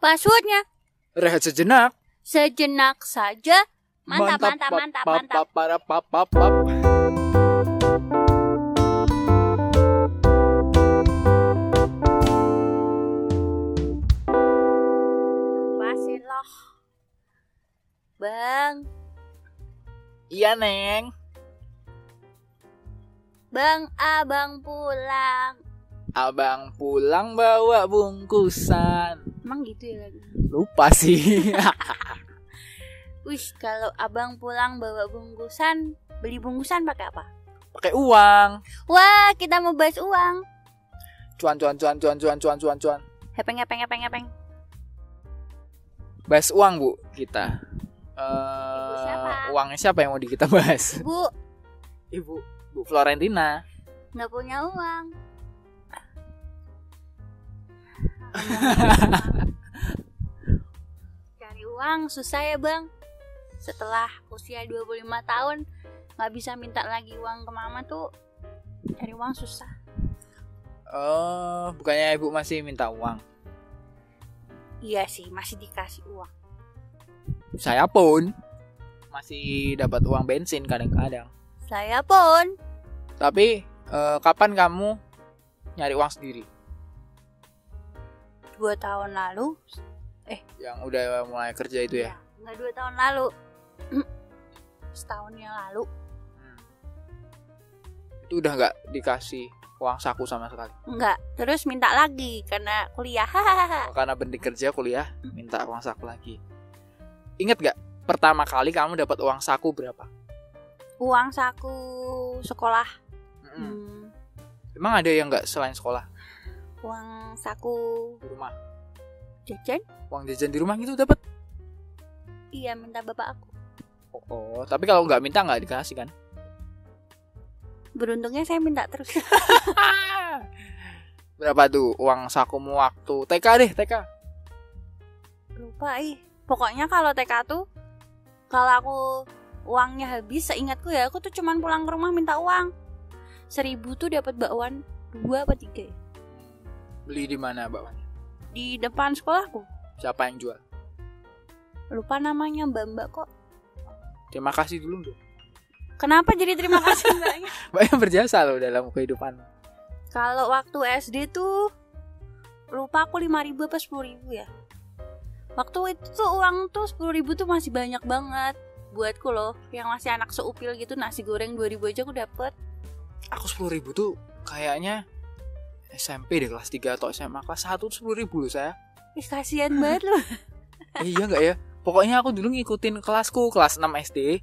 Passwordnya Rehat sejenak. sejenak saja. Mantap, mantap, mantap, mantap. para, pap, pap, pap. Pasin loh. Bang, Iya, Neng. bang, abang pulang. Abang pulang bawa bungkusan. Emang gitu ya lagi? Lupa sih. Wih, kalau abang pulang bawa bungkusan, beli bungkusan pakai apa? Pakai uang. Wah, kita mau bahas uang. Cuan, cuan, cuan, cuan, cuan, cuan, cuan, cuan. Hepeng, hepeng, hepeng, hepeng. Bahas uang, Bu, kita. Eh, siapa? uangnya siapa yang mau di kita bahas? Bu, Ibu, Bu Florentina. nggak punya uang. Cari uang susah ya bang. Setelah usia 25 tahun nggak bisa minta lagi uang ke mama tuh cari uang susah. Oh, bukannya Ibu masih minta uang? Iya sih masih dikasih uang. Saya pun masih dapat uang bensin kadang-kadang. Saya pun Tapi eh, kapan kamu nyari uang sendiri? Dua tahun lalu, Yang udah mulai kerja itu ya? nggak dua tahun lalu, setahun yang lalu. Itu udah nggak dikasih uang saku sama sekali. Enggak, terus minta lagi karena kuliah. Oh, karena berhenti kerja kuliah minta uang saku lagi. Ingat gak pertama kali kamu dapat uang saku berapa? Uang saku sekolah. Mm. Hmm, Emang ada yang nggak selain sekolah uang saku di rumah? jajan? Uang jajan di rumah gitu dapat? Iya, minta bapak aku. Oh, oh, tapi kalau nggak minta nggak dikasih kan? Beruntungnya saya minta terus. Berapa tuh uang sakumu waktu TK deh TK? Lupa ih. Pokoknya kalau TK tuh kalau aku uangnya habis, seingatku ya aku tuh cuman pulang ke rumah minta uang. Seribu tuh dapat bakwan dua apa tiga ya? Beli di mana bapak? Di depan sekolahku. Siapa yang jual? Lupa namanya mbak-mbak kok. Terima kasih dulu dong. Kenapa jadi terima kasih mbaknya? Mbak yang berjasa loh dalam kehidupan. Kalau waktu SD tuh lupa aku 5000 apa 10000 ya. Waktu itu tuh uang tuh 10000 tuh masih banyak banget buatku loh yang masih anak seupil gitu nasi goreng 2000 aja aku dapet Aku sepuluh ribu tuh kayaknya SMP deh kelas 3 atau SMA kelas 1 tuh sepuluh ribu loh saya. Ih kasihan banget loh Eh, iya nggak ya? Pokoknya aku dulu ngikutin kelasku kelas 6 SD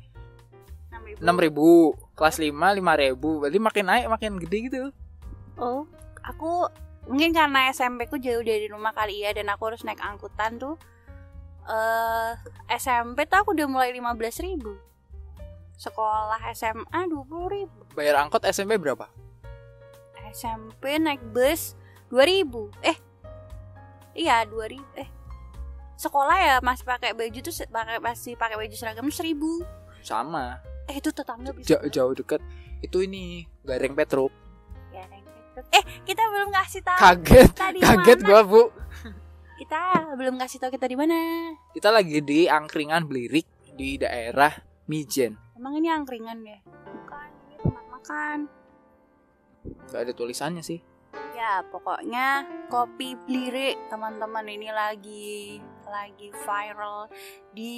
6000 6 ribu, kelas 5 5 ribu, berarti makin naik makin gede gitu. Oh aku mungkin karena SMP ku jauh dari rumah kali ya dan aku harus naik angkutan tuh eh SMP tuh aku udah mulai 15000 ribu Sekolah SMA 20 ribu Bayar angkot SMP berapa? SMP naik bus 2000 eh iya 2000 eh sekolah ya masih pakai baju tuh pakai masih pakai baju seragam 1000 Sama, eh itu tetangga bisa jauh, jauh deket. Itu ini Gareng Petruk. eh kita belum kasih tahu Kaget, kaget gua bu. kita belum kasih tahu kita di mana. Kita lagi di angkringan Blirik di daerah Mijen. emang ini angkringan ya? Bukan ini tempat makan Gak ada tulisannya sih. ya pokoknya kopi blirik teman-teman ini lagi lagi viral di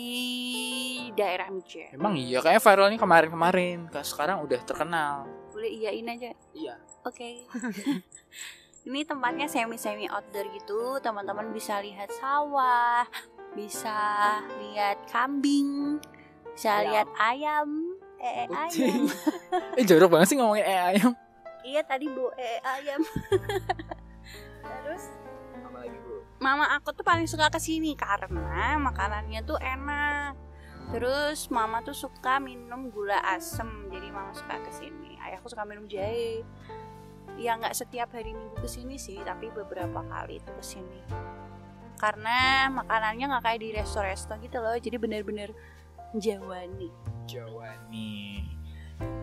daerah Mijen Emang iya, kayaknya viralnya kemarin-kemarin. Kayak Sekarang udah terkenal. boleh iyain aja Iya. Oke. Ini tempatnya semi-semi outdoor gitu. Teman-teman bisa lihat sawah, bisa lihat kambing, bisa Ayam. lihat ayam, ee ayam. Kucing. eh jorok banget sih ngomongin eh ayam. Iya tadi bu ee ayam. Terus Apa lagi bu? mama aku tuh paling suka ke sini karena makanannya tuh enak. Terus mama tuh suka minum gula asem, jadi mama suka ke sini. Ayahku suka minum jahe. Ya nggak setiap hari minggu ke sini sih, tapi beberapa kali itu ke sini. Karena makanannya nggak kayak di resto-resto gitu loh, jadi bener-bener Jawani. Jawa nih.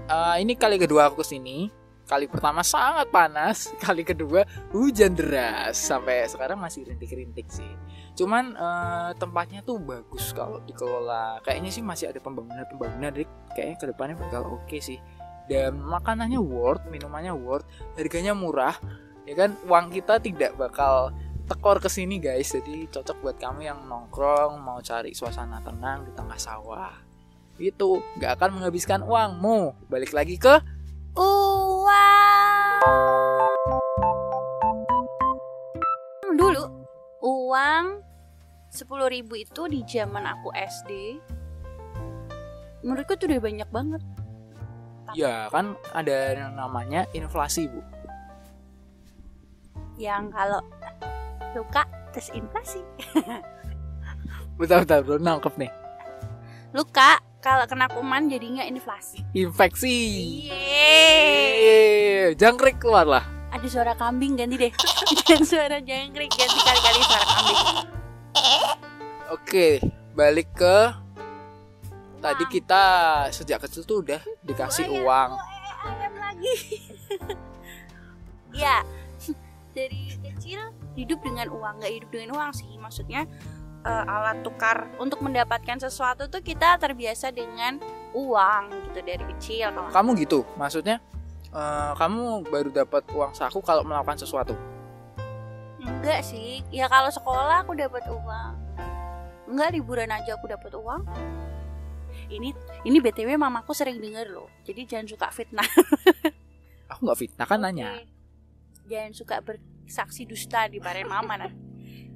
Eh, ini kali kedua aku ke sini. Kali pertama sangat panas kali kedua hujan deras. Sampai sekarang masih rintik-rintik sih. Cuman eh, tempatnya tuh bagus kalau dikelola. Kayaknya sih masih ada pembangunan pembangunan jadi kayaknya ke depannya bakal oke sih. Dan makanannya worth minumannya worth harganya murah. Ya kan uang kita tidak bakal tekor ke sini guys. Jadi cocok buat kamu yang nongkrong mau cari suasana tenang di tengah sawah. Itu nggak akan menghabiskan uangmu. Balik lagi ke uang. Dulu uang sepuluh ribu itu di zaman aku SD menurutku tuh udah banyak banget. Ya kan ada yang namanya inflasi bu. Yang kalau luka terus inflasi. Betul betul belum nangkep nih. Luka kalau kena kuman jadinya inflasi. Infeksi. Yeay. Yeay, jangkrik keluar lah. Ada suara kambing ganti deh. Jangan suara jangkrik ganti kali-kali suara kambing. Oke balik ke tadi kita sejak kecil tuh udah dikasih Ayam, uang. oh, eh, ayam lagi. Ya dari kecil hidup dengan uang nggak hidup dengan uang sih. Maksudnya eh, alat tukar. Untuk mendapatkan sesuatu tuh kita terbiasa dengan uang gitu dari kecil kalau kamu gitu maksudnya eh, kamu baru dapat uang saku kalau melakukan sesuatu? Enggak sih ya kalau sekolah aku dapat uang. Enggak liburan aja aku dapat uang. Ini ini btw mamaku sering denger loh jadi jangan suka fitnah. Aku nggak fitnah kan nanya. Oke. jangan suka bersaksi dusta di badan mama nah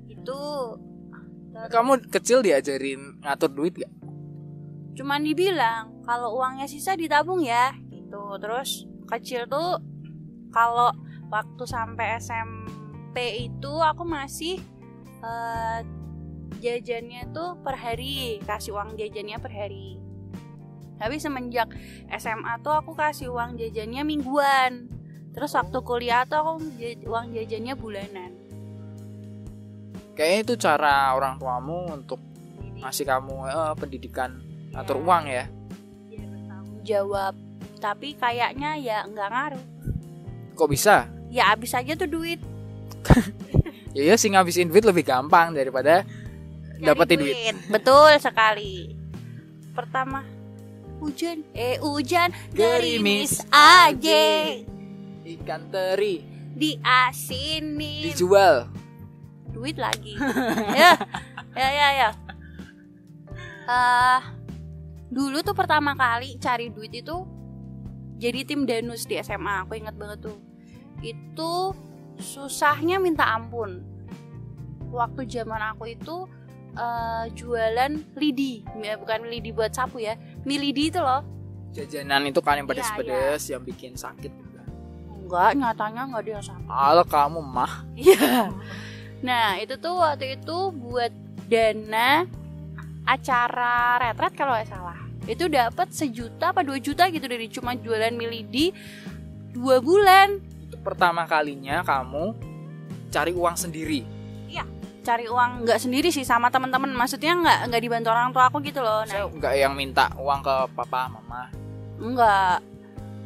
itu kamu kecil diajarin ngatur duit gak cuman dibilang kalau uangnya sisa ditabung ya gitu. Terus kecil tuh kalau waktu sampai SMP itu aku masih eh, jajannya tuh per hari kasih uang jajannya per hari. Tapi semenjak SMA tuh aku kasih uang jajannya mingguan. Terus waktu kuliah tuh aku uang jajannya bulanan kayaknya itu cara orang tuamu untuk ngasih kamu eh, pendidikan ngatur Ya. uang ya? Bertanggung jawab. Tapi kayaknya ya nggak ngaruh. Kok bisa? Ya habis aja tuh duit. Ya ya sih ngabisin duit lebih gampang daripada dapetin duit. betul sekali. Pertama hujan. Eh hujan. Gerimis aja. ikan teri. Diasinin dijual duit lagi. Ya ya ya ya. Eh, dulu tuh pertama kali cari duit itu jadi tim danus di SMA aku ingat banget tuh. Itu susahnya minta ampun. Waktu zaman aku itu eh, jualan lidi. Ya, bukan lidi buat sapu ya mie lidi itu loh. Jajanan itu kan yang Iya, pedes-pedes yang bikin sakit juga. Enggak nyatanya enggak ada yang sama kalau kamu mah. Iya. Nah, itu tuh waktu itu buat dana acara retret kalau nggak salah. Itu dapat sejuta apa dua juta gitu dari cuma jualan milidi dua bulan. itu pertama kalinya kamu cari uang sendiri Cari uang nggak sendiri sih sama teman-teman. Maksudnya nggak nggak dibantu orang tua aku gitu loh. saya Nah, nggak yang minta uang ke papa mama enggak.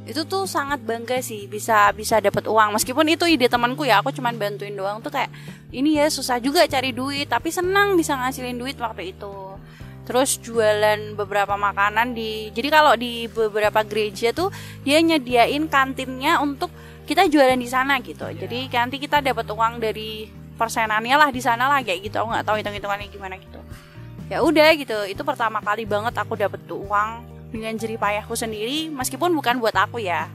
Itu tuh sangat bangga sih bisa bisa dapat uang. Meskipun itu ide temanku ya, aku cuman bantuin doang tuh kayak ini ya susah juga cari duit, tapi senang bisa ngasilin duit waktu itu. Terus jualan beberapa makanan di Jadi kalau di beberapa gereja tuh dia nyediain kantinnya untuk kita jualan di sana gitu. Jadi nanti kita dapat uang dari persenannya lah di sana lah kayak gitu. Aku nggak tahu hitung-hitungannya gimana gitu. Ya udah gitu. Itu pertama kali banget aku dapat uang dengan jerih payahku sendiri meskipun bukan buat aku ya.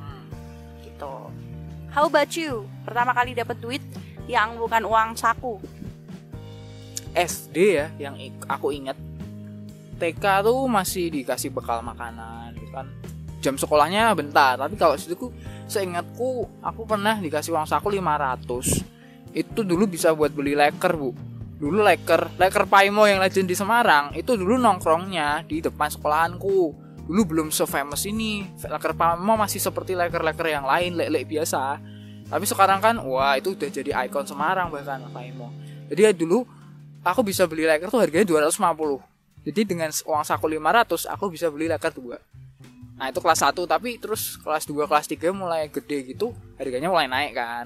Gitu. How about you? Pertama kali dapat duit yang bukan uang saku. SD ya yang aku ingat TK tuh masih dikasih bekal makanan gitu kan jam sekolahnya bentar tapi kalau situ ku seingatku aku pernah dikasih uang saku 500 itu dulu bisa buat beli leker bu dulu leker leker Paimo yang legend di Semarang itu dulu nongkrongnya di depan sekolahanku dulu belum se-famous ini. Leker Paimo masih seperti leker-leker yang lain lek-lek biasa. Tapi sekarang kan wah itu udah jadi ikon Semarang bahkan Paimo jadi ya dulu aku bisa beli leker tuh harganya 250 jadi dengan uang saku 500 aku bisa beli leker dua. Nah itu kelas 1 tapi terus kelas 2 kelas 3 mulai gede gitu harganya mulai naik kan.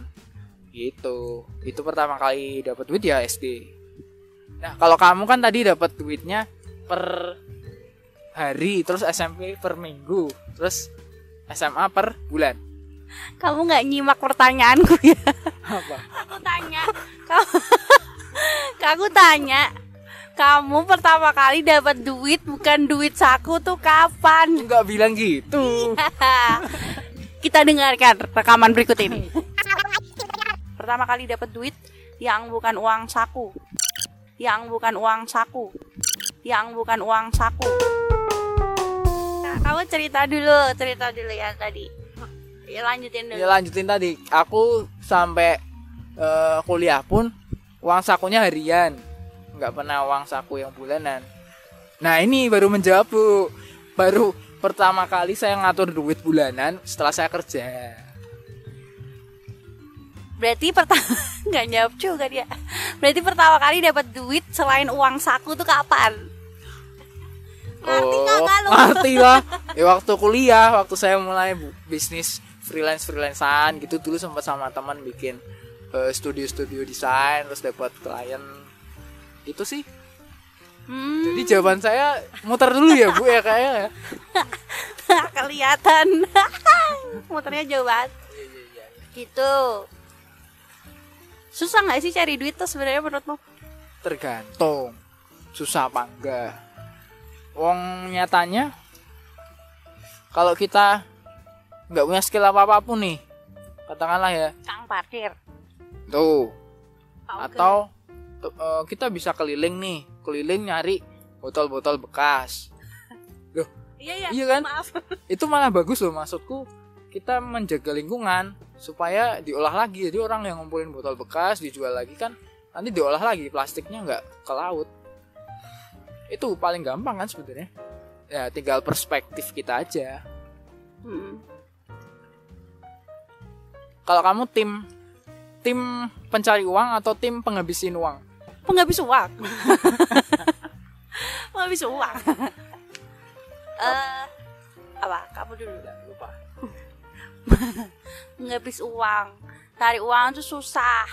Gitu. Itu pertama kali dapat duit ya SD nah kalau kamu kan tadi dapat duitnya per hari terus SMP per minggu terus SMA per bulan Kamu nggak nyimak pertanyaanku ya? apa Aku tanya, kamu, aku tanya, kamu pertama kali dapat duit bukan duit saku tuh kapan? nggak bilang gitu Kita dengarkan rekaman berikut ini. Pertama kali dapat duit yang bukan uang saku. Yang bukan uang saku. Yang bukan uang saku. Kamu cerita dulu, cerita dulu ya tadi. Ya lanjutin dulu. ya lanjutin tadi aku sampai eh, kuliah pun uang sakunya harian nggak pernah uang saku yang bulanan nah ini baru menjawab bu baru pertama kali saya ngatur duit bulanan setelah saya kerja Berarti pertama nggak jawab juga dia. Berarti pertama kali dapat duit selain uang saku tuh kapan? Ngerti Oh, kalau? ngerti lah ya waktu kuliah waktu saya mulai bisnis freelance freelancean gitu dulu sempat sama teman bikin eh, studio-studio desain terus dapat klien itu sih Hmm, jadi jawaban saya muter dulu ya bu ya kayaknya kelihatan. Muternya jauh banget. Gitu. Susah nggak sih cari duit tuh sebenarnya menurutmu? tergantung susah apa enggak wong nyatanya kalau kita nggak punya skill apa apa pun nih katakanlah ya Kang parkir. tuh Oke. atau tu- eh, kita bisa keliling nih keliling nyari botol-botol bekas Iya iya. iya kan? Maaf. itu malah bagus loh maksudku kita menjaga lingkungan supaya diolah lagi jadi orang yang ngumpulin botol bekas dijual lagi kan nanti diolah lagi plastiknya nggak ke laut itu paling gampang kan sebenarnya ya tinggal perspektif kita aja Hmm. kalau kamu tim tim pencari uang atau tim penghabisin uang Penghabis uang. Penghabis uang. Eh, apa? Kamu dulu. lupa Penghabis uang. Cari uang tuh susah.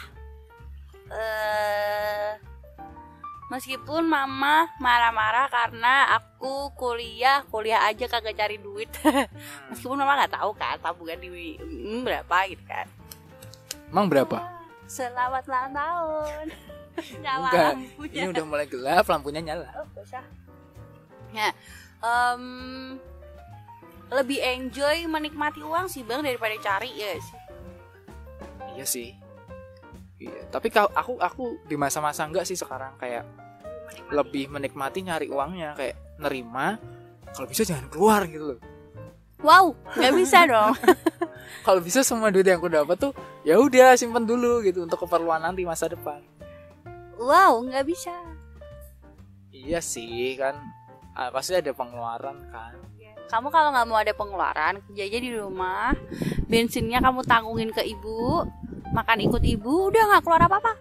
Eh, meskipun mama marah-marah karena aku kuliah, kuliah aja kagak cari duit. meskipun mama nggak tahu kan tabungan di mm, berapa gitu kan. emang berapa Selamat ulang tahun. Nyala enggak lampunya. ini udah mulai gelap lampunya nyala Oh, usah. Ya, em, lebih enjoy menikmati uang sih bang daripada cari ya sih. iya sih iya tapi kalau aku aku di masa-masa enggak sih sekarang kayak Menikmati. lebih menikmati nyari uangnya kayak nerima kalau bisa jangan keluar gitu loh Wow, nggak bisa dong. kalau bisa semua duit yang aku dapat tuh ya udah simpen dulu gitu untuk keperluan nanti masa depan Wow, nggak bisa. iya sih kan ah, pasti ada pengeluaran kan Kamu kalau nggak mau ada pengeluaran, kerja aja di rumah. Bensinnya kamu tanggungin ke ibu, makan ikut ibu, udah nggak keluar apa-apa.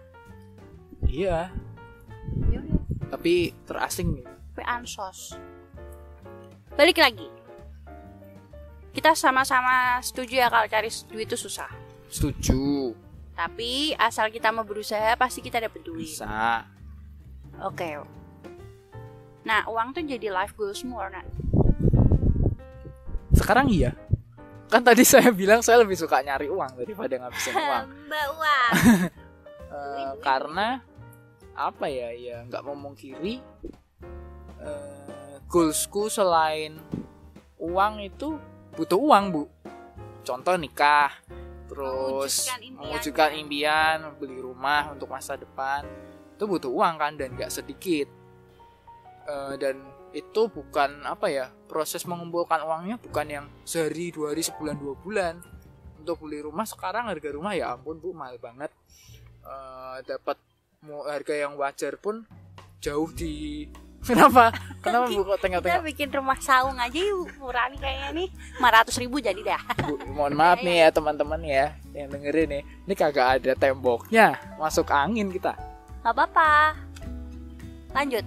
iya Yaudah. Tapi terasing nih Tapi ansos. Balik lagi. Kita sama-sama setuju ya kalau cari duit itu susah. setuju Tapi asal kita mau berusaha pasti kita dapet duit. bisa Oke. Nah, uang tuh jadi life goal semua, nah. sekarang iya kan tadi saya bilang saya lebih suka nyari uang daripada ngabisin uang Mbak uang. Eh, karena apa ya ya nggak memungkiri eh, goalsku selain uang itu butuh uang bu. Contoh nikah terus Mewujudkan impian. mewujudkan impian beli rumah untuk masa depan itu butuh uang kan? Dan nggak sedikit. Eh, dan itu bukan apa ya proses mengumpulkan uangnya bukan yang sehari dua hari sebulan dua bulan. Untuk beli rumah sekarang harga rumah ya ampun bu mahal banget. Eh, dapat mau harga yang wajar pun jauh di kenapa kenapa bu kok Kita tengok-tengok bikin rumah saung aja yuk, murah nih kayaknya nih. 500 ribu jadi dah. Bu, mohon maaf nih ya teman-teman ya yang dengerin nih ini kagak ada temboknya masuk angin kita Gak apa-apa. Lanjut.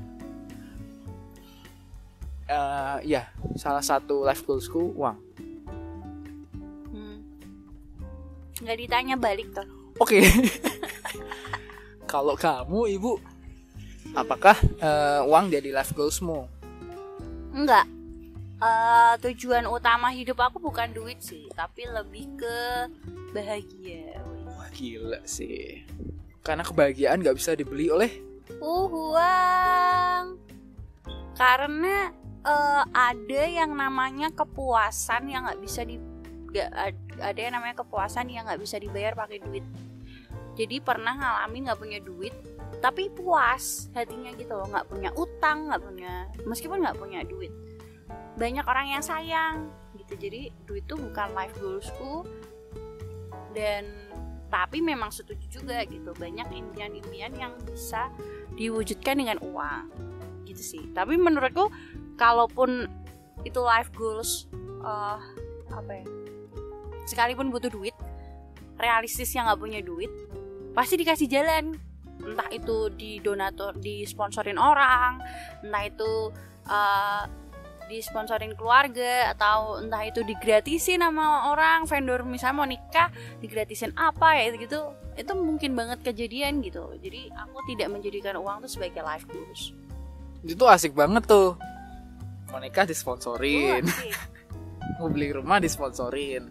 eh ya salah satu life goalsku uang Hmm. Nggak ditanya balik tuh. oke kalau kamu ibu apakah eh, uang jadi life goalsmu Enggak. Eh, tujuan utama hidup aku bukan duit sih, tapi lebih ke bahagia. wah gila sih karena kebahagiaan nggak bisa dibeli oleh Uh, uang. Karena eh, ada yang namanya kepuasan yang nggak bisa di nggak ad- ada yang namanya kepuasan yang nggak bisa dibayar pakai duit. Jadi pernah ngalamin nggak punya duit, tapi puas hatinya gitu loh, nggak punya utang, nggak punya meskipun nggak punya duit. Banyak orang yang sayang gitu. Jadi duit tuh bukan life goalsku dan tapi memang setuju juga gitu banyak impian-impian yang bisa diwujudkan dengan uang gitu sih tapi menurutku kalaupun itu life goals eh apa ya sekalipun butuh duit realistis yang nggak punya duit pasti dikasih jalan. Entah itu di donatur disponsorin orang entah itu eh, disponsorin keluarga atau entah itu digratisin sama orang vendor misalnya mau nikah digratisin apa ya gitu itu mungkin banget kejadian gitu. Jadi aku tidak menjadikan uang itu sebagai life goals. Itu asik banget tuh. Mau nikah disponsorin. Asik. mau beli rumah disponsorin.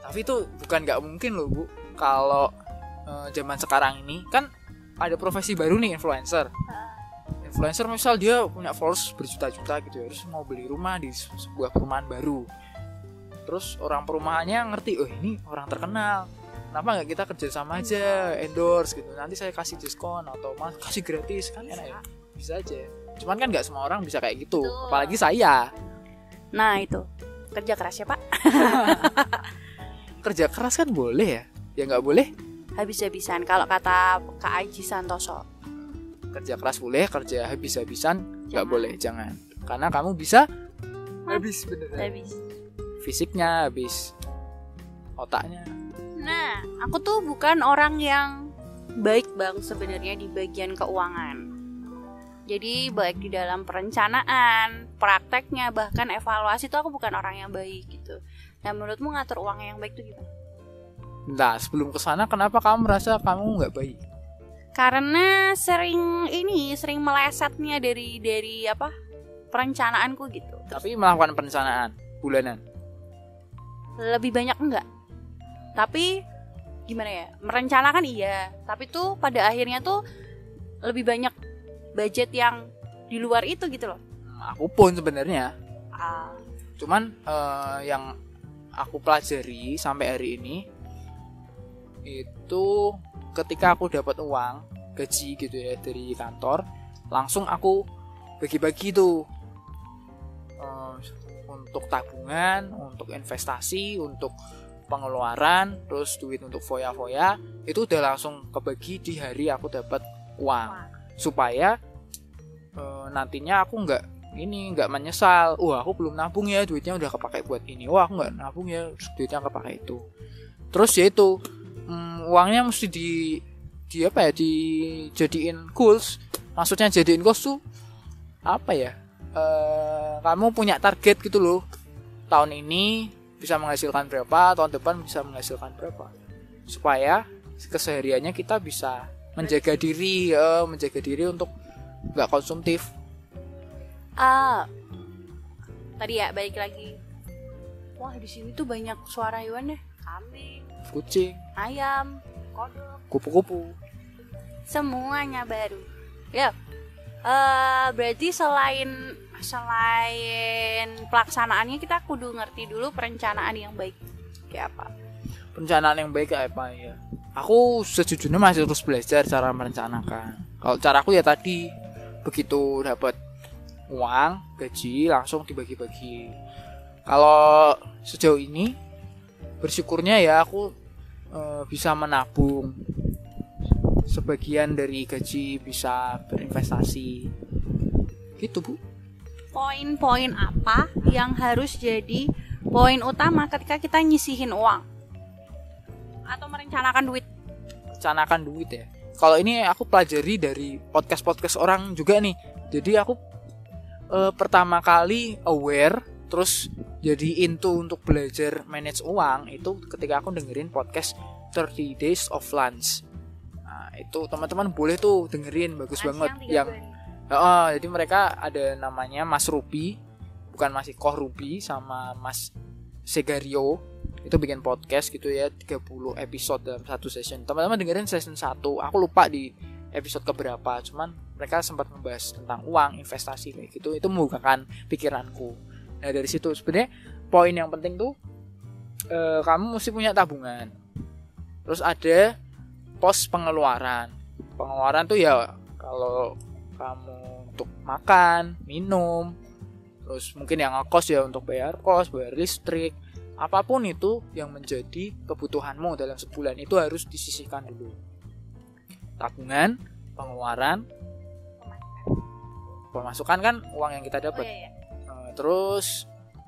Tapi itu bukan nggak mungkin loh bu. Kalau eh, zaman sekarang ini kan ada profesi baru nih influencer. Influencer misal dia punya followers berjuta-juta gitu ya terus mau beli rumah di se- sebuah perumahan baru. Terus orang perumahannya ngerti oh ini orang terkenal kenapa nggak kita kerja sama aja endorse. gitu. Nanti saya kasih diskon atau mas kasih gratis kan enak ya. Bisa aja. Cuman kan nggak semua orang bisa kayak gitu Betul. apalagi saya. Nah itu. Kerja keras ya pak. Kerja keras kan boleh ya. Ya nggak boleh habis-habisan. Kalau kata Kak Aji Santoso. Kerja keras boleh kerja habis-habisan nggak boleh jangan. Karena kamu bisa habis beneran habis. Fisiknya habis. Otaknya. Nah aku tuh bukan orang yang baik bang sebenarnya di bagian keuangan. Jadi baik di dalam perencanaan prakteknya bahkan evaluasi tuh aku bukan orang yang baik gitu. Nah menurutmu ngatur uang yang baik tuh gimana nah sebelum ke sana kenapa kamu merasa kamu nggak baik karena sering ini sering melesetnya dari dari apa perencanaanku gitu. Tapi melakukan perencanaan bulanan? Lebih banyak enggak. Tapi gimana ya merencanakan iya. Tapi tuh pada akhirnya tuh lebih banyak budget yang di luar itu gitu loh. Aku pun sebenarnya. Ah, cuman eh, yang aku pelajari sampai hari ini itu ketika aku dapat uang gaji gitu ya dari kantor langsung aku bagi-bagi tuh. Eh, untuk tabungan untuk investasi untuk pengeluaran terus duit untuk foya-foya itu udah langsung kebagi di hari aku dapat uang. Supaya eh, nantinya aku nggak ini nggak menyesal wah aku belum nabung ya duitnya udah kepake buat ini. Wah aku nggak nabung ya duitnya kepake itu. Terus ya itu hmm, uangnya mesti di di apa ya dijadiin goals. Maksudnya jadiin goals tuh apa ya Eh, kamu punya target gitu loh. Tahun ini bisa menghasilkan berapa tahun depan bisa menghasilkan berapa. Supaya kesehariannya kita bisa menjaga diri eh, menjaga diri untuk nggak konsumtif. Ah tadi ya balik lagi. Wah di sini tuh banyak suara hewan deh kambing. Kucing. Ayam. Kodok. Kupu-kupu. Semuanya baru. Ya. Eh berarti selain selain pelaksanaannya kita kudu ngerti dulu perencanaan yang baik kayak apa. Perencanaan yang baik kayak apa ya. Aku sejujurnya masih terus belajar cara merencanakan. Kalau caraku ya tadi begitu dapat uang gaji langsung dibagi-bagi. Kalau sejauh ini bersyukurnya ya aku eh, bisa menabung. Sebagian dari gaji bisa berinvestasi. Gitu bu. Poin-poin apa yang harus jadi poin utama ketika kita nyisihin uang? Atau merencanakan duit? Rencanakan duit ya. Kalau ini aku pelajari dari podcast-podcast orang juga nih. Jadi aku eh, pertama kali aware terus jadi into untuk belajar manage uang itu ketika aku dengerin podcast 30 Days of Lunch. Nah, itu teman-teman boleh tuh dengerin bagus banget yang Oh, jadi mereka ada namanya Mas Ruby, bukan Mas Ikoh Ruby sama Mas Segario. Itu bikin podcast gitu ya, 30 episode dalam satu session. Teman-teman dengerin session 1. Aku lupa di episode keberapa, cuman mereka sempat membahas tentang uang, investasi kayak gitu. Itu membukakan pikiranku. Nah, dari situ sebenarnya poin yang penting tuh eh, kamu mesti punya tabungan. Terus ada pos pengeluaran. Pengeluaran tuh ya kalau kamu untuk makan, minum, terus mungkin yang ngekos ya untuk bayar kos, bayar listrik, apa pun itu yang menjadi kebutuhanmu dalam sebulan itu harus disisihkan dulu. Tabungan, pengeluaran, pemasukan kan uang yang kita Oh, dapat. iya, iya. Terus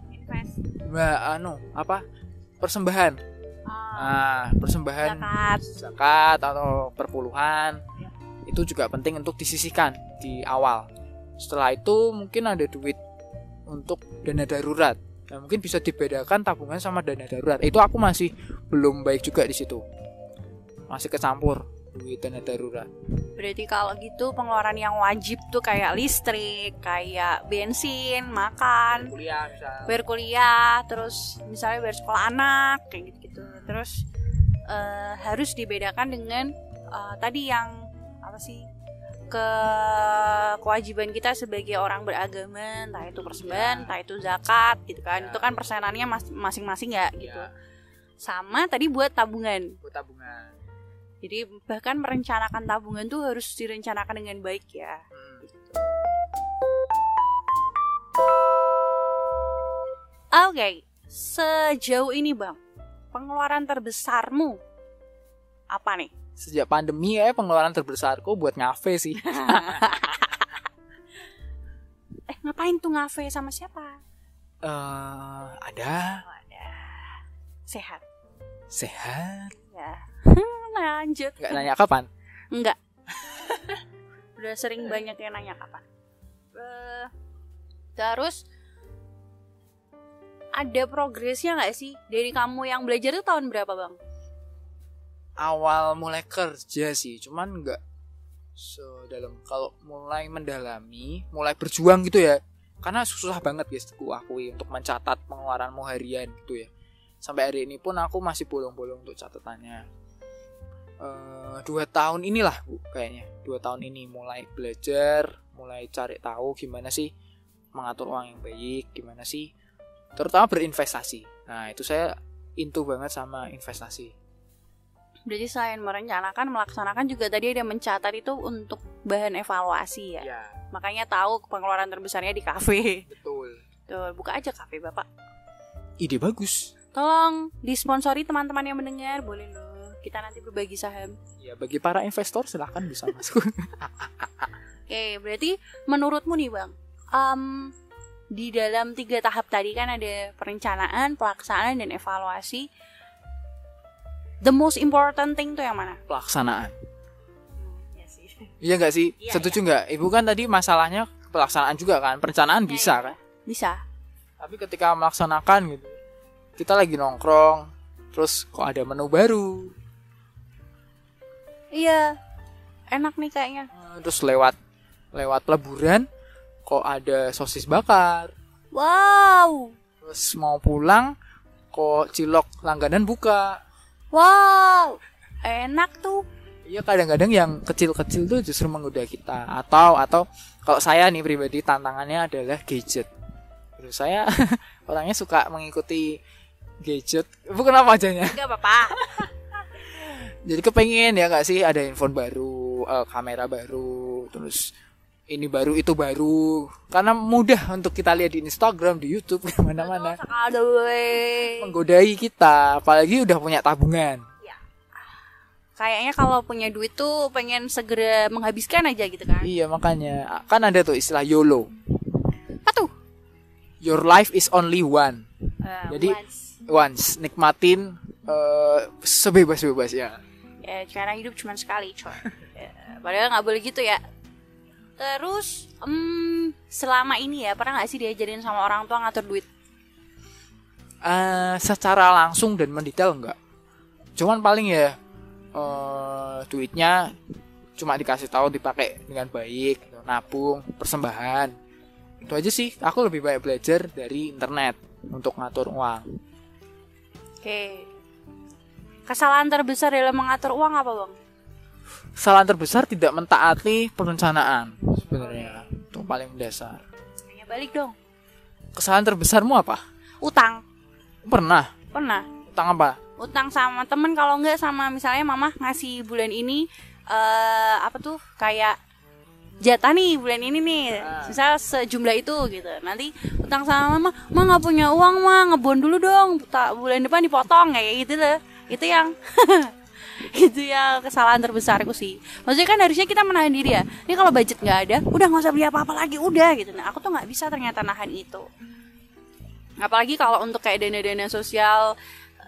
Invest. mbak anu apa persembahan, Ah, nah persembahan zakat. zakat atau perpuluhan itu juga penting untuk disisihkan di awal. Setelah itu mungkin ada duit untuk dana darurat. Nah, mungkin bisa dibedakan tabungan sama dana darurat. Itu aku masih belum baik juga di situ. Masih kecampur duit dana darurat. Berarti kalau gitu pengeluaran yang wajib tuh kayak listrik, kayak bensin, makan, Kuliah bisa. bayar kuliah, terus misalnya bayar sekolah anak, kayak gitu-gitu. Terus eh, harus dibedakan dengan eh, tadi yang apa sih ke kewajiban kita sebagai orang beragama, entah itu persembahan, Ya. entah itu zakat, gitu kan. Ya. Itu kan persenannya mas- masing-masing ya, gitu. Ya, Sama tadi buat tabungan. buat tabungan. Jadi bahkan merencanakan tabungan tuh harus direncanakan dengan baik ya. Hmm. Oke, sejauh ini bang, pengeluaran terbesarmu apa nih? Sejak pandemi ya pengeluaran terbesarku buat ngafe sih. Eh ngapain tuh ngafe sama siapa? Eh, ada Sehat. sehat. Ya. Lanjut. Nggak nanya kapan? Enggak. Udah sering banyak yang nanya kapan. Eh, terus ada progresnya nggak sih dari kamu yang belajar tuh tahun berapa bang? awal mulai kerja sih cuman nggak so dalam kalau mulai mendalami mulai berjuang gitu ya karena susah banget guys aku akui untuk mencatat pengeluaranmu harian gitu ya sampai hari ini pun aku masih bolong-bolong untuk catatannya Eh, dua tahun inilah bu kayaknya dua tahun ini mulai belajar mulai cari tahu gimana sih mengatur uang yang baik gimana sih terutama berinvestasi nah itu saya into banget sama investasi Berarti selain merencanakan, melaksanakan juga tadi ada mencatat itu untuk bahan evaluasi ya. ya Makanya tahu pengeluaran terbesarnya di kafe. betul Tuh, buka aja kafe Bapak. ide bagus Tolong disponsori teman-teman yang mendengar, boleh loh. Kita nanti berbagi saham. ya bagi para investor silahkan bisa masuk Oke, berarti menurutmu nih Bang, em, di dalam tiga tahap tadi kan ada perencanaan, pelaksanaan, dan evaluasi. The most important thing tuh yang mana? pelaksanaan Ya sih. iya nggak sih Iya, setuju nggak ibu kan tadi masalahnya pelaksanaan juga kan perencanaan bisa kan Bisa. tapi ketika melaksanakan gitu kita lagi nongkrong terus kok ada menu baru Iya. Enak nih kayaknya. Eh, terus lewat lewat peleburan kok ada sosis bakar Wow. terus mau pulang kok cilok langganan buka Wow. Enak tuh. Iya kadang-kadang yang kecil-kecil tuh justru menggoda kita atau atau kalau saya nih pribadi tantangannya adalah gadget. Terus saya orangnya suka mengikuti gadget. Bukan apa wajahnya. Enggak apa-apa. Jadi kepengen ya nggak sih ada handphone baru, eh, kamera baru, terus ini baru itu baru. Karena mudah untuk kita lihat di Instagram, di YouTube, ke mana-mana. Aduh. Menggodai kita, apalagi udah punya tabungan. Kayaknya kalau punya duit tuh pengen segera menghabiskan aja gitu kan. Iya makanya kan ada tuh istilah YOLO. Apa tuh? Your life is only one. Eh, Jadi- once. Once nikmatin eh, sebebas-bebasnya. Ya karena hidup cuma sekali coy. Ya, padahal nggak boleh gitu ya. Terus, hmm, selama ini ya pernah nggak sih diajarin sama orang tua ngatur duit? Eh, secara langsung dan mendetail enggak cuman paling ya eh, duitnya cuma dikasih tahu dipakai dengan baik nabung persembahan. Itu aja sih. Aku lebih banyak belajar dari internet untuk ngatur uang. Oke kesalahan terbesar dalam mengatur uang apa bang? Kesalahan terbesar tidak mentaati perencanaan. Sebenarnya. Itu paling mendasar. Ya balik dong. Kesalahan terbesarmu apa? Utang. Pernah? Pernah. Utang apa? Utang sama temen kalau nggak sama misalnya mama ngasih bulan ini eh apa tuh kayak jatah nih bulan ini nih. Ah. misal sejumlah itu gitu. Nanti utang sama mama mah nggak punya uang mah ngebon dulu dong tak bulan depan dipotong kayak gitu loh itu yang itu yang kesalahan terbesarku sih. Maksudnya kan harusnya kita menahan diri ya. Ini kalau budget nggak ada udah nggak usah beli apa-apa lagi udah gitu. Nah aku tuh nggak bisa ternyata nahan itu. Apalagi kalau untuk kayak dana-dana sosial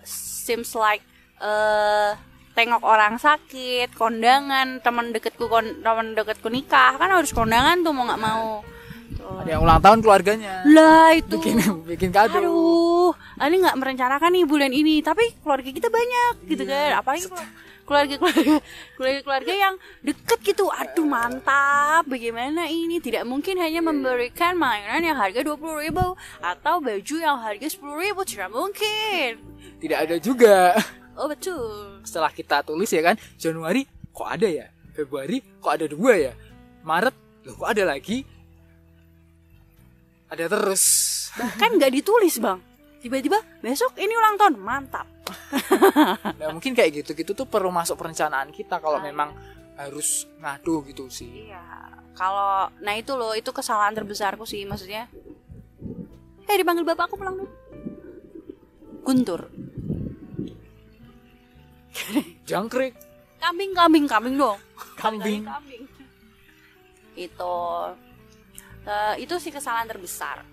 seems like eh tengok orang sakit kondangan teman deketku kon teman deketku nikah kan harus kondangan tuh mau nggak mau Tuh. ada yang ulang tahun keluarganya. Lah itu. Bikin bikin kado. Aduh ini nggak merencanakan nih bulan ini tapi keluarga kita banyak gitu kan. Apalagi keluarga keluarga keluarga keluarga yang deket gitu. Aduh mantap. Bagaimana ini? Tidak mungkin hanya memberikan mainan yang harga dua puluh ribu atau baju yang harga sepuluh ribu. Tidak mungkin. Tidak ada juga. Oh betul. Setelah kita tulis ya kan Januari kok ada ya? Februari kok ada dua ya? Maret loh kok ada lagi ada terus bahkan nggak ditulis bang tiba-tiba besok ini ulang tahun mantap nah mungkin kayak gitu gitu tuh perlu masuk perencanaan kita kalau memang harus ngadu gitu sih Iya, kalau nah itu loh itu kesalahan terbesarku sih maksudnya. Eh dipanggil bapakku pulang dulu. Guntur. jangkrik Kambing, kambing, kambing dong. kambing Kambing. Itu Eh, itu sih kesalahan terbesar.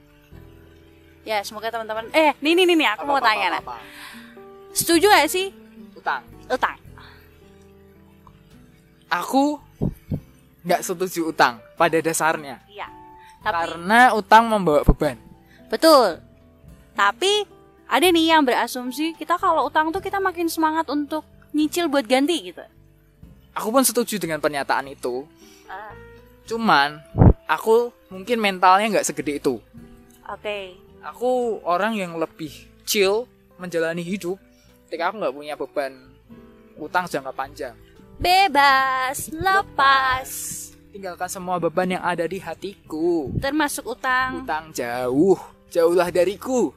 Ya, semoga teman-teman eh nih nih nih, nih, aku mau Apa, tanya apa, apa, apa. Setuju gak sih utang utang? aku nggak setuju utang pada dasarnya Iya. Tapi karena utang membawa beban betul. Tapi ada nih yang berasumsi kita kalau utang tuh kita makin semangat untuk nyicil buat ganti gitu. aku pun setuju dengan pernyataan itu Ah, cuman aku mungkin mentalnya nggak segede itu Oke. aku orang yang lebih chill menjalani hidup ketika aku nggak punya beban utang jangka panjang Bebas, lepas, tinggalkan semua beban yang ada di hatiku termasuk utang. utang jauh jauhlah dariku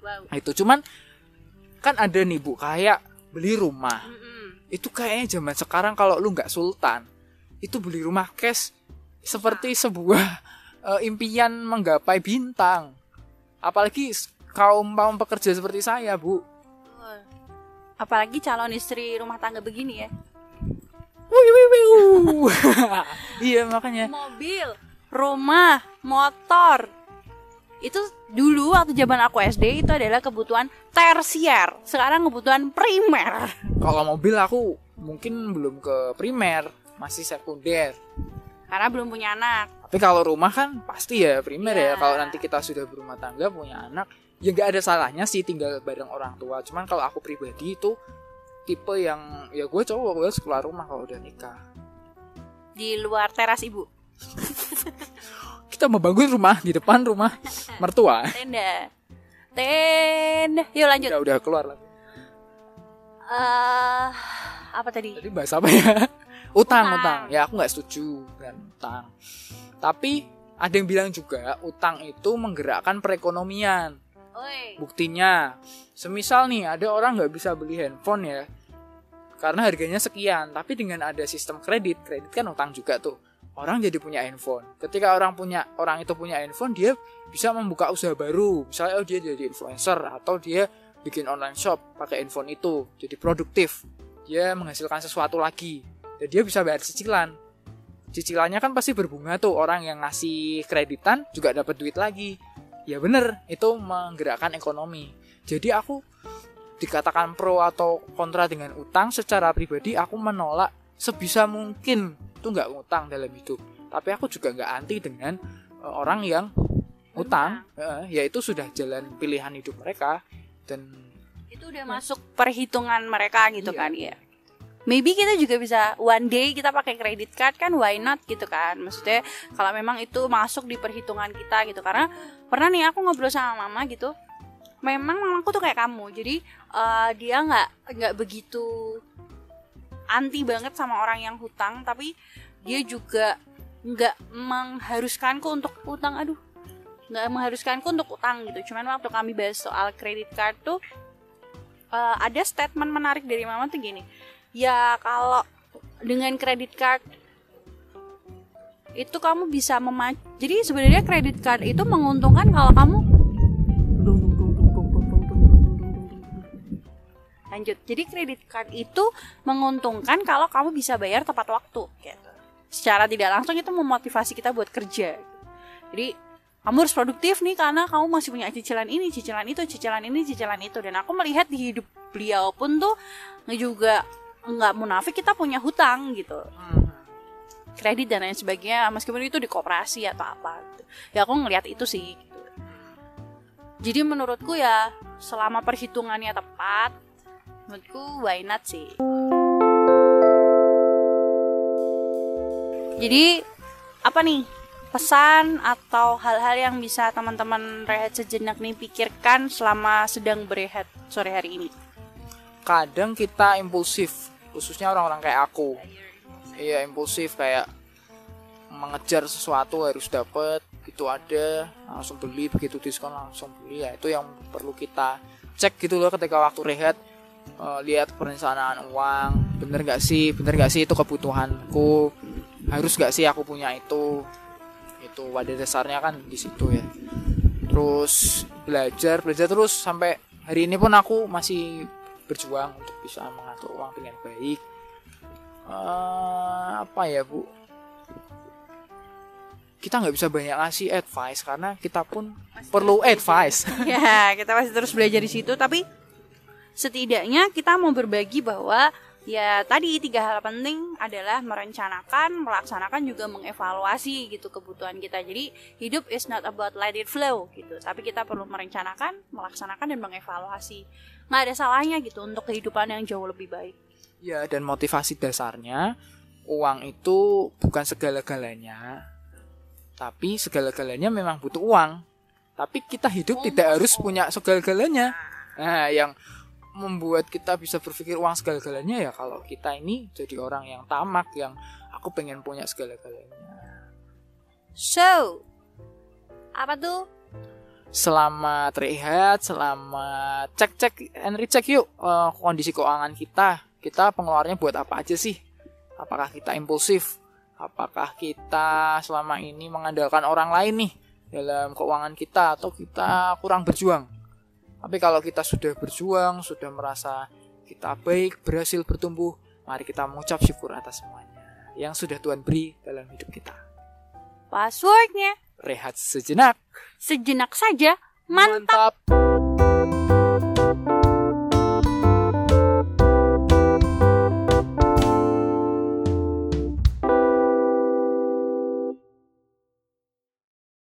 Wow. Nah, itu cuman kan ada nih bu kayak beli rumah Mm-mm. itu kayaknya zaman sekarang kalau lu nggak sultan itu beli rumah cash seperti sebuah eh, impian menggapai bintang apalagi kaum kaum pekerja seperti saya bu. Apalagi calon istri rumah tangga begini ya. Wih, wih, wih, iya makanya Mobil, rumah, motor. Itu dulu waktu zaman aku SD itu adalah kebutuhan tersier. Sekarang kebutuhan primer. kalau mobil aku mungkin belum ke primer masih sekunder Karena belum punya anak. tapi kalau rumah kan pasti ya primer Ya. ya kalau nanti kita sudah berumah tangga punya anak ya nggak ada salahnya sih tinggal bareng orang tua cuman kalau aku pribadi itu tipe yang ya gue cowok gue harus keluar rumah kalau udah nikah Di luar teras ibu. kita membangun rumah di depan rumah mertua Tenda. Tenda. Yuk lanjut. udah udah keluar lah Eh, apa tadi? Tadi bahas apa ya? Utang, Utang. utang. Ya aku nggak setuju dengan utang. Tapi ada yang bilang juga utang itu menggerakkan perekonomian. Oi. Buktinya, semisal nih ada orang nggak bisa beli handphone ya, karena harganya sekian. Tapi dengan ada sistem kredit, kredit kan utang juga tuh. Orang jadi punya handphone. Ketika orang punya orang itu punya handphone, dia bisa membuka usaha baru. Misalnya oh dia jadi influencer atau dia bikin online shop pakai handphone itu, jadi produktif. Dia menghasilkan sesuatu lagi dan dia bisa bayar cicilan. Cicilannya kan pasti berbunga tuh orang yang ngasih kreditan juga dapat duit lagi. Ya bener, itu menggerakkan ekonomi. Jadi aku dikatakan pro atau kontra dengan utang secara pribadi aku menolak sebisa mungkin itu nggak utang dalam hidup. Tapi aku juga nggak anti dengan eh, orang yang utang eh, ya itu sudah jalan pilihan hidup mereka dan itu udah masuk perhitungan mereka gitu Iya. kan ya maybe kita juga bisa one day kita pakai credit card kan why not gitu kan? Maksudnya kalau memang itu masuk di perhitungan kita gitu. Karena pernah nih aku ngobrol sama mama gitu memang mamaku tuh kayak kamu. Jadi eh, dia nggak nggak begitu anti banget sama orang yang hutang tapi dia juga nggak mengharuskanku untuk utang aduh nggak mengharuskanku untuk utang gitu. Cuman waktu kami bahas soal credit card tuh eh, ada statement menarik dari mama tuh gini ya kalau dengan credit card itu kamu bisa mema jadi sebenarnya credit card itu menguntungkan kalau kamu lanjut. Jadi credit card itu menguntungkan kalau kamu bisa bayar tepat waktu gitu. Secara tidak langsung itu memotivasi kita buat kerja. Jadi kamu harus produktif nih karena kamu masih punya cicilan ini, cicilan itu, cicilan ini, cicilan itu. Dan aku melihat di hidup beliau pun tuh juga nggak munafik kita punya hutang gitu, kredit dan lain sebagainya. Meskipun itu di koperasi atau apa. Gitu. Ya aku ngelihat itu sih. Gitu. Jadi menurutku ya selama perhitungannya tepat, menurutku why not sih. Jadi apa nih pesan atau hal-hal yang bisa teman-teman rehat sejenak nih pikirkan selama sedang berehat sore hari ini? Kadang kita impulsif khususnya orang-orang kayak aku. Iya impulsif kayak mengejar sesuatu harus dapet itu ada langsung beli begitu diskon langsung beli ya itu yang perlu kita cek gitu loh ketika waktu rehat Eh, lihat perencanaan uang bener gak sih bener gak sih itu kebutuhanku harus gak sih aku punya itu itu pada dasarnya kan di situ ya. Terus belajar belajar terus sampai hari ini pun aku masih berjuang untuk bisa mengatur uang dengan baik. Eh, apa ya bu? Kita nggak bisa banyak ngasih advice karena kita pun perlu advice. ya, kita masih terus belajar di situ tapi setidaknya kita mau berbagi bahwa ya tadi tiga hal penting adalah merencanakan, melaksanakan juga mengevaluasi gitu kebutuhan kita. Jadi hidup is not about let it flow gitu, tapi kita perlu merencanakan, melaksanakan dan mengevaluasi. Nggak ada salahnya gitu untuk kehidupan yang jauh lebih baik. ya dan motivasi dasarnya uang itu bukan segala-galanya tapi segala-galanya memang butuh uang tapi kita hidup tidak harus punya segala-galanya nah yang membuat kita bisa berpikir uang segala-galanya ya kalau kita ini jadi orang yang tamak yang aku pengen punya segala-galanya So, apa tuh? Selamat rehat, selamat cek-cek and recheck yuk eh, kondisi keuangan kita. Kita pengeluarannya buat apa aja sih? Apakah kita impulsif? Apakah kita selama ini mengandalkan orang lain nih dalam keuangan kita atau kita kurang berjuang? Tapi kalau kita sudah berjuang, sudah merasa kita baik, berhasil bertumbuh, mari kita mengucap syukur atas semuanya yang sudah Tuhan beri dalam hidup kita. Passwordnya Rehat sejenak. sejenak saja mantap. Mantap.